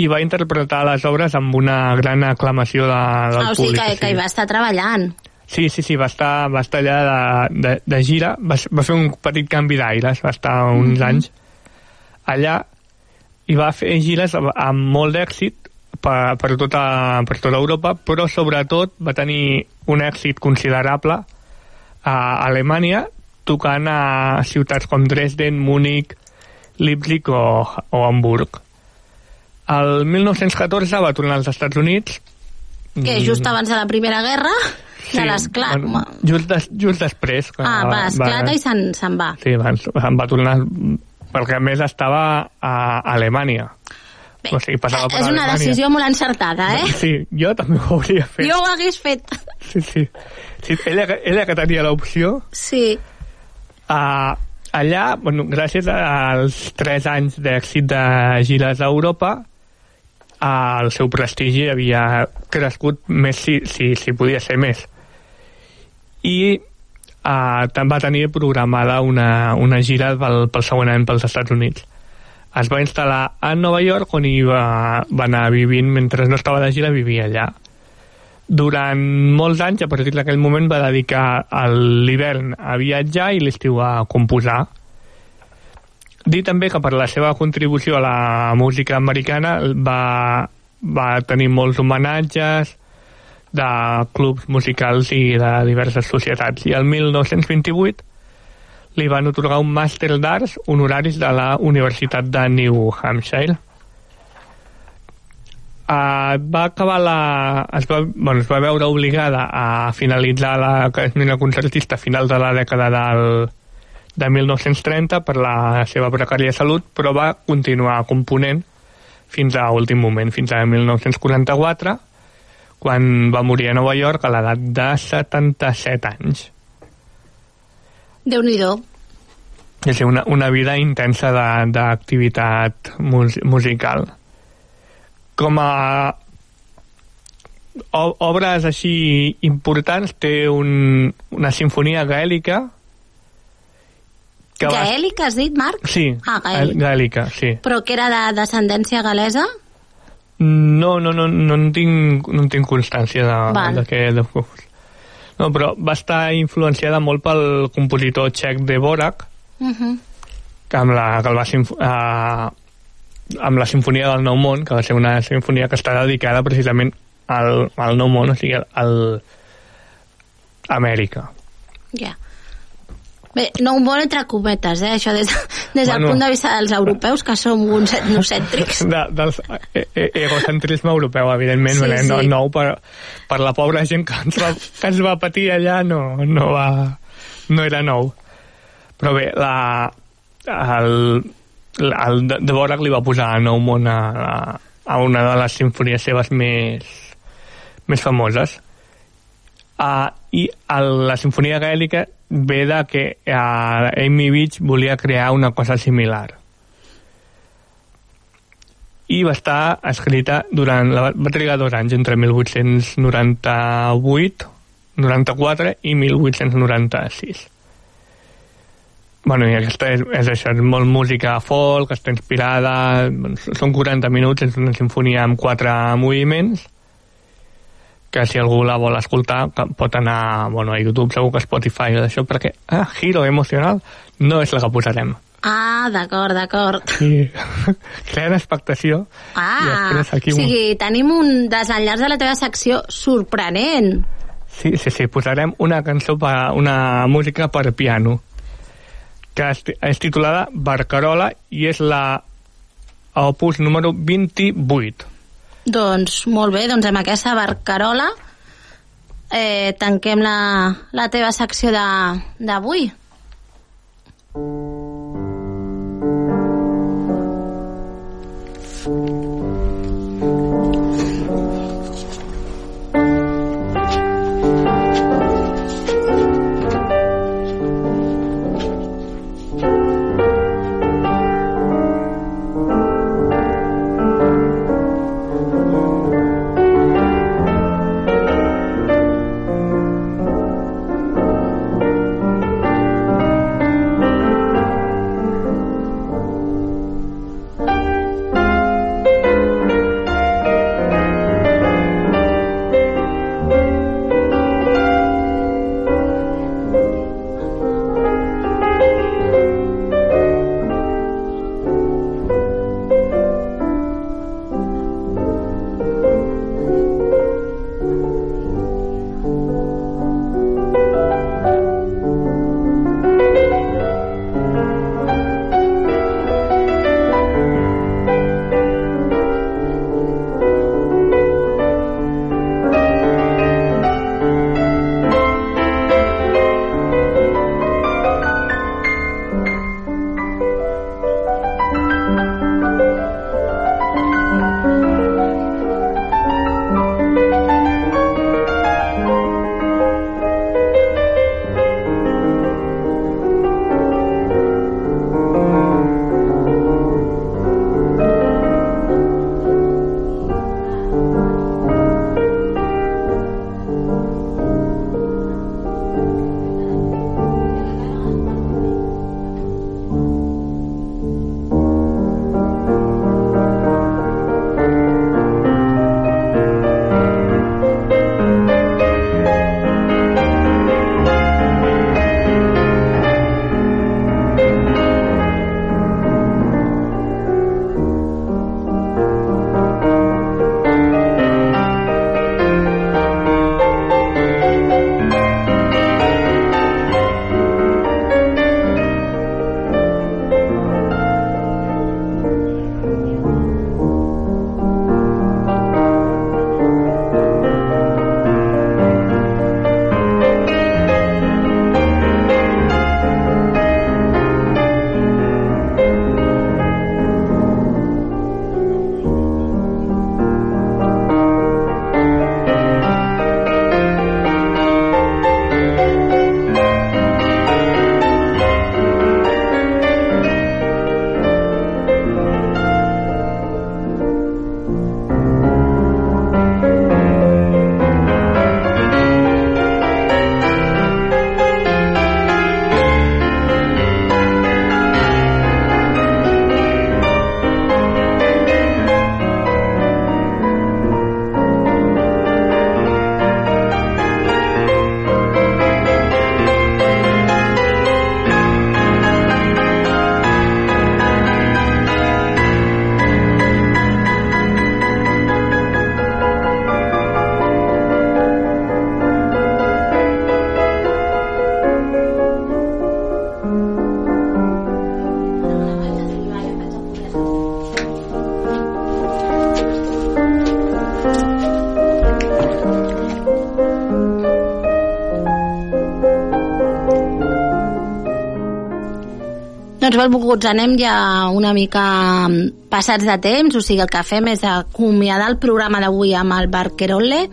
i va interpretar les obres amb una gran aclamació de, del ah, o sigui públic. Que, que hi va estar treballant. Sí, sí, sí, va estar, va estar allà de, de, de gira, va, va fer un petit canvi d'aires, va estar uns mm -hmm. anys allà i va fer gires amb molt d'èxit per, per, tota, per tota Europa, però sobretot va tenir un èxit considerable a Alemanya, tocant a ciutats com Dresden, Múnich, Leipzig o, o Hamburg. El 1914 va tornar als Estats Units. Que just abans de la Primera Guerra? Sí, de l'esclat. Bueno, just, des, just després. Ah, va, esclata va, i se'n se va. Sí, va, va tornar perquè a més estava a Alemanya. Bé, o sigui, passava per és una Alemanya. decisió molt encertada, eh? Sí, jo també ho hauria fet. Jo ho hagués fet. Sí, sí. sí ella, ella que tenia l'opció... Sí. Uh, allà, bueno, gràcies als 3 anys d'èxit de gires a Europa, uh, el seu prestigi havia crescut més si, si, si podia ser més. I uh, va tenir programada una, una gira pel, pel següent any pels Estats Units. Es va instal·lar a Nova York, on hi va, va anar vivint, mentre no estava de gira, vivia allà durant molts anys, a partir d'aquell moment, va dedicar l'hivern a viatjar i l'estiu a composar. Dir també que per la seva contribució a la música americana va, va tenir molts homenatges de clubs musicals i de diverses societats. I el 1928 li van otorgar un màster d'arts honoraris de la Universitat de New Hampshire Uh, va acabar la... Es va, bueno, es va veure obligada a finalitzar la carrera concertista a final de la dècada del, de 1930 per la seva precària salut, però va continuar component fins a últim moment, fins a 1944, quan va morir a Nova York a l'edat de 77 anys. déu nhi és una, una vida intensa d'activitat mus, musical. Com a obres així importants té un, una sinfonia gaèlica que va- Gaèlic, has dit, Marc? Sí, Ah, gaèlic. gaèlica, sí. Però que era de descendència galesa? No, no, no, no en tinc, no tinc constància de, Val. de què... De, no, però va estar influenciada molt pel compositor txec de Borac, Uh -huh. que amb la, que el va amb la Sinfonia del Nou Món, que va ser una sinfonia que està dedicada precisament al, al Nou Món, o sigui, al, Amèrica. Ja. Bé, no un bon entre cometes, eh? Això des, des del Bueno. punt de vista dels europeus, que som uns etnocèntrics. De, del e e egocentrisme europeu, evidentment, Sí, sí, no, sí. no per, per la pobra gent que ens va, que ens va patir allà no, no, va, no era nou. Però bé, la, el, el Borac li va posar nou món a, a, a una de les sinfonies seves més, més famoses. Uh, I el, la sinfonia gaèlica ve de que uh, Amy Beach volia crear una cosa similar i va estar escrita durant la, va trigar dos anys entre 1898 94 i 1896 bueno, i aquesta és, és això, és molt música folk, està inspirada, són 40 minuts, és una sinfonia amb quatre moviments, que si algú la vol escoltar pot anar bueno, a YouTube, segur que Spotify o d'això, perquè, ah, Giro Emocional no és la que posarem. Ah, d'acord, d'acord. I creant expectació. Ah, aquí o un- sigui, tenim un desenllaç de la teva secció sorprenent. Sí, sí, sí, posarem una cançó, per, una música per piano, que és, titulada Barcarola i és la opus número 28. Doncs molt bé, doncs amb aquesta barcarola eh, tanquem la, la teva secció d'avui. Doncs benvolguts, anem ja una mica mm, passats de temps, o sigui, el que fem és acomiadar el programa d'avui amb el Barquerolle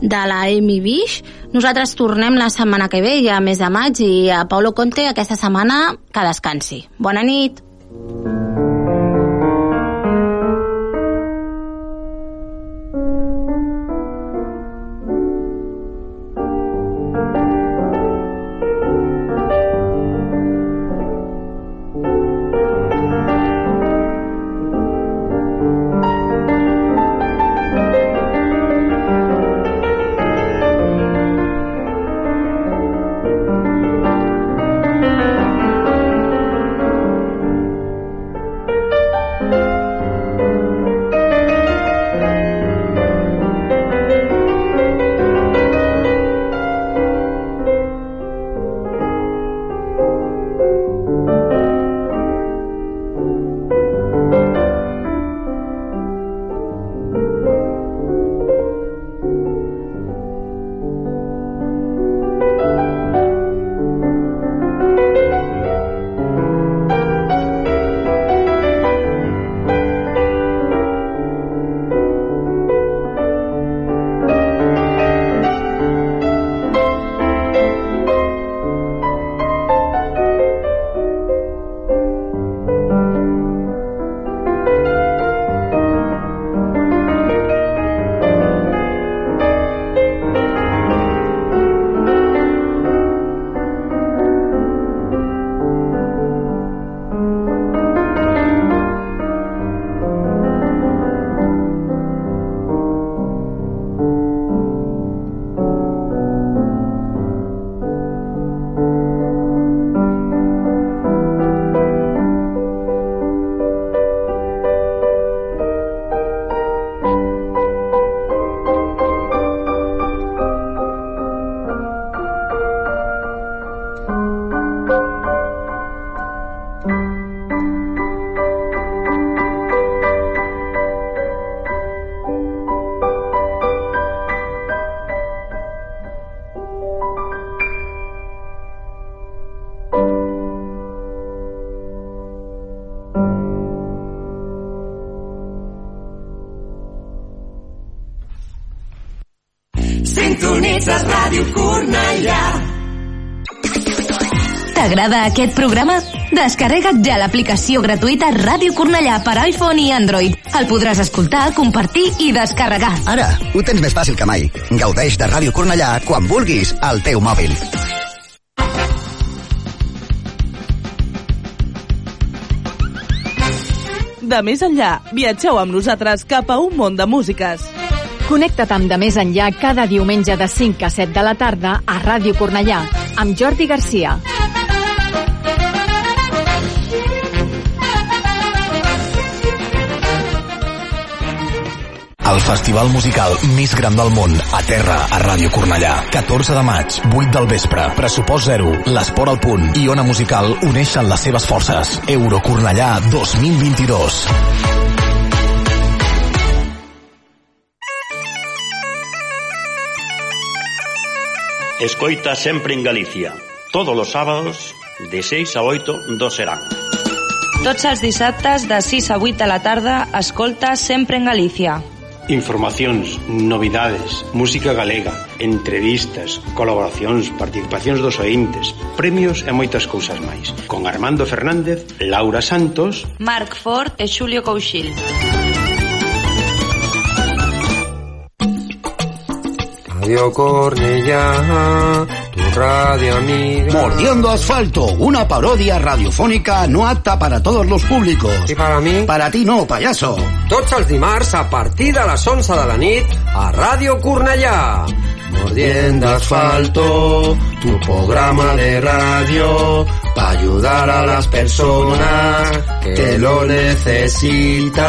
de la Amy Bish. Nosaltres tornem la setmana que ve, ja mes de maig, i a Paulo Conte aquesta setmana que descansi. Bona nit! Sintonitzes T'agrada aquest programa? Descarrega't ja l'aplicació gratuïta Ràdio Cornellà per iPhone i Android. El podràs escoltar, compartir i descarregar. Ara, ho tens més fàcil que mai. Gaudeix de Ràdio Cornellà quan vulguis al teu mòbil. De més enllà, viatgeu amb nosaltres cap a un món de músiques. Connecta't amb De Més Enllà cada diumenge de 5 a 7 de la tarda a Ràdio Cornellà, amb Jordi Garcia. El festival musical més gran del món, a terra, a Ràdio Cornellà. 14 de maig, 8 del vespre, pressupost zero, l'esport al punt i Ona Musical uneixen les seves forces. Euro Cornellà 2022. Escoita sempre en Galicia. Todos los sábados, de 6 a 8, dos serán. Tots els dissabtes de 6 a 8 de la tarda, escolta sempre en Galícia. Informacións, novidades, música galega, entrevistas, colaboracións, participacións dos ointes, premios e moitas cousas máis. Con Armando Fernández, Laura Santos, Marc Ford e Xulio Couchil. Radio Cornellá radio amiga. Mordiendo Asfalto, una parodia radiofónica no apta para todos los públicos. ¿Y para mí? Para ti no, payaso. Tots els dimarts a partir de les 11 de la nit a Ràdio Cornellà. Mordiendo Asfalto, tu programa de radio para ayudar a las personas que lo necesitan.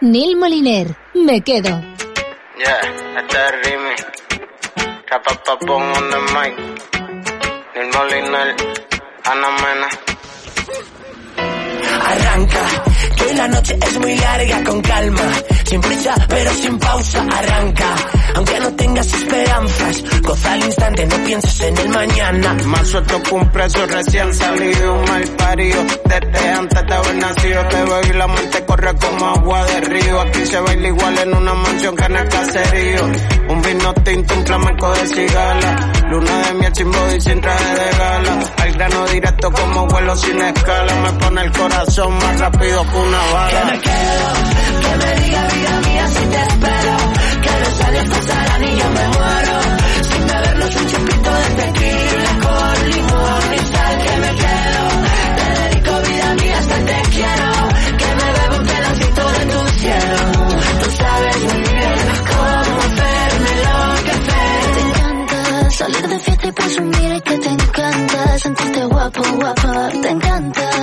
Neil Moliner, me quedo. Yeah, este es el remix. Rapapapón on the mic. Neil Moliner, Ana Mena. Arranca, que la noche es muy larga con calma, sin prisa pero sin pausa, arranca, aunque no tengas esperanzas, al instante, no pienses en el mañana. Marzo tu cumple su recién salido, un mal parido. Desde antes de haber nacido te veo y la muerte corre como agua de río. Aquí se baila igual en una mansión que en el caserío. Un vino tinto, un flamenco de cigala. Luna de miel sin body, sin traje de gala. Al grano directo como vuelo sin escala. Me pone el corazón más rápido que una bala. Que me quedo, que me diga vida mía si te espero. Que los años pasarán y yo me muero. Sin bebernos un chupito de tequila con limón y sal. Que me quedo, te dedico vida mía hasta te quiero. Que me bebo un pedacito de tu cielo. Tú sabes muy bien cómo hacerme enloquecer. Te encanta salir de fiesta y presumir que te encanta sentirte guapo, guapa. Te encanta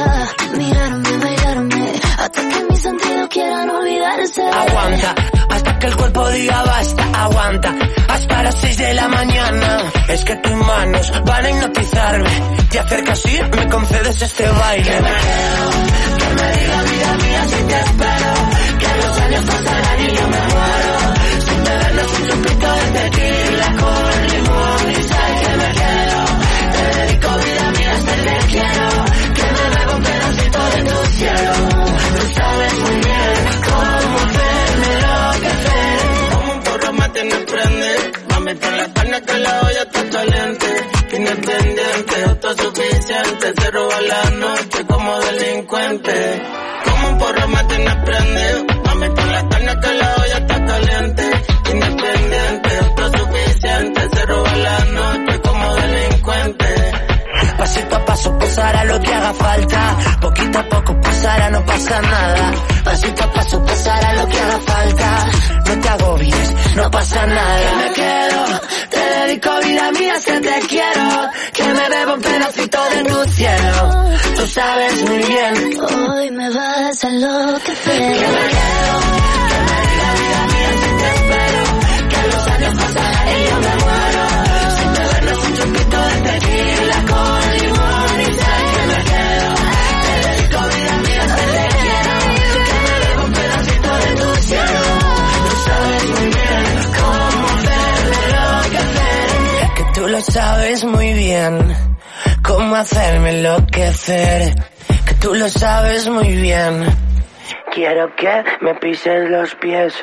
Aguanta, hasta que el cuerpo diga basta, aguanta. Hasta las 6 de la mañana. Es que tus manos van a hipnotizarme. Te acercas y me concedes este baile. Que me quedo, que me diga vida mía si te espero. Que los años pasarán y yo me muero. Mami, con la carne que la olla está caliente. Independiente, autosuficiente. Se roba la noche como delincuente. Como un porro me tiene prende. Mami, con la carne que la olla está caliente. Hará lo que haga falta. Poquito a poco, ahora no pasa nada. Pasito a paso, hará lo que haga falta. No te agobies, no pasa nada. Que me quedo, te dedico vida mía, si te quiero. Que me bebo un pedacito de tu cielo. Tú sabes muy bien. Hoy me vas a enloquecer. Que me quedo, que me diga vida mía, sabes muy bien cómo hacerme enloquecer. Que tú lo sabes muy bien. Quiero que me pises los pies.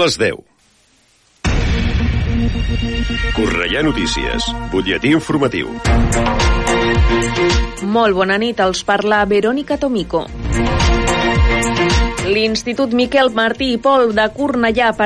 Les 10. Correia Notícies, butlletí informatiu. Molt bona nit, els parla Verònica Tomico. L'Institut Miquel Martí i Pol de Cornellà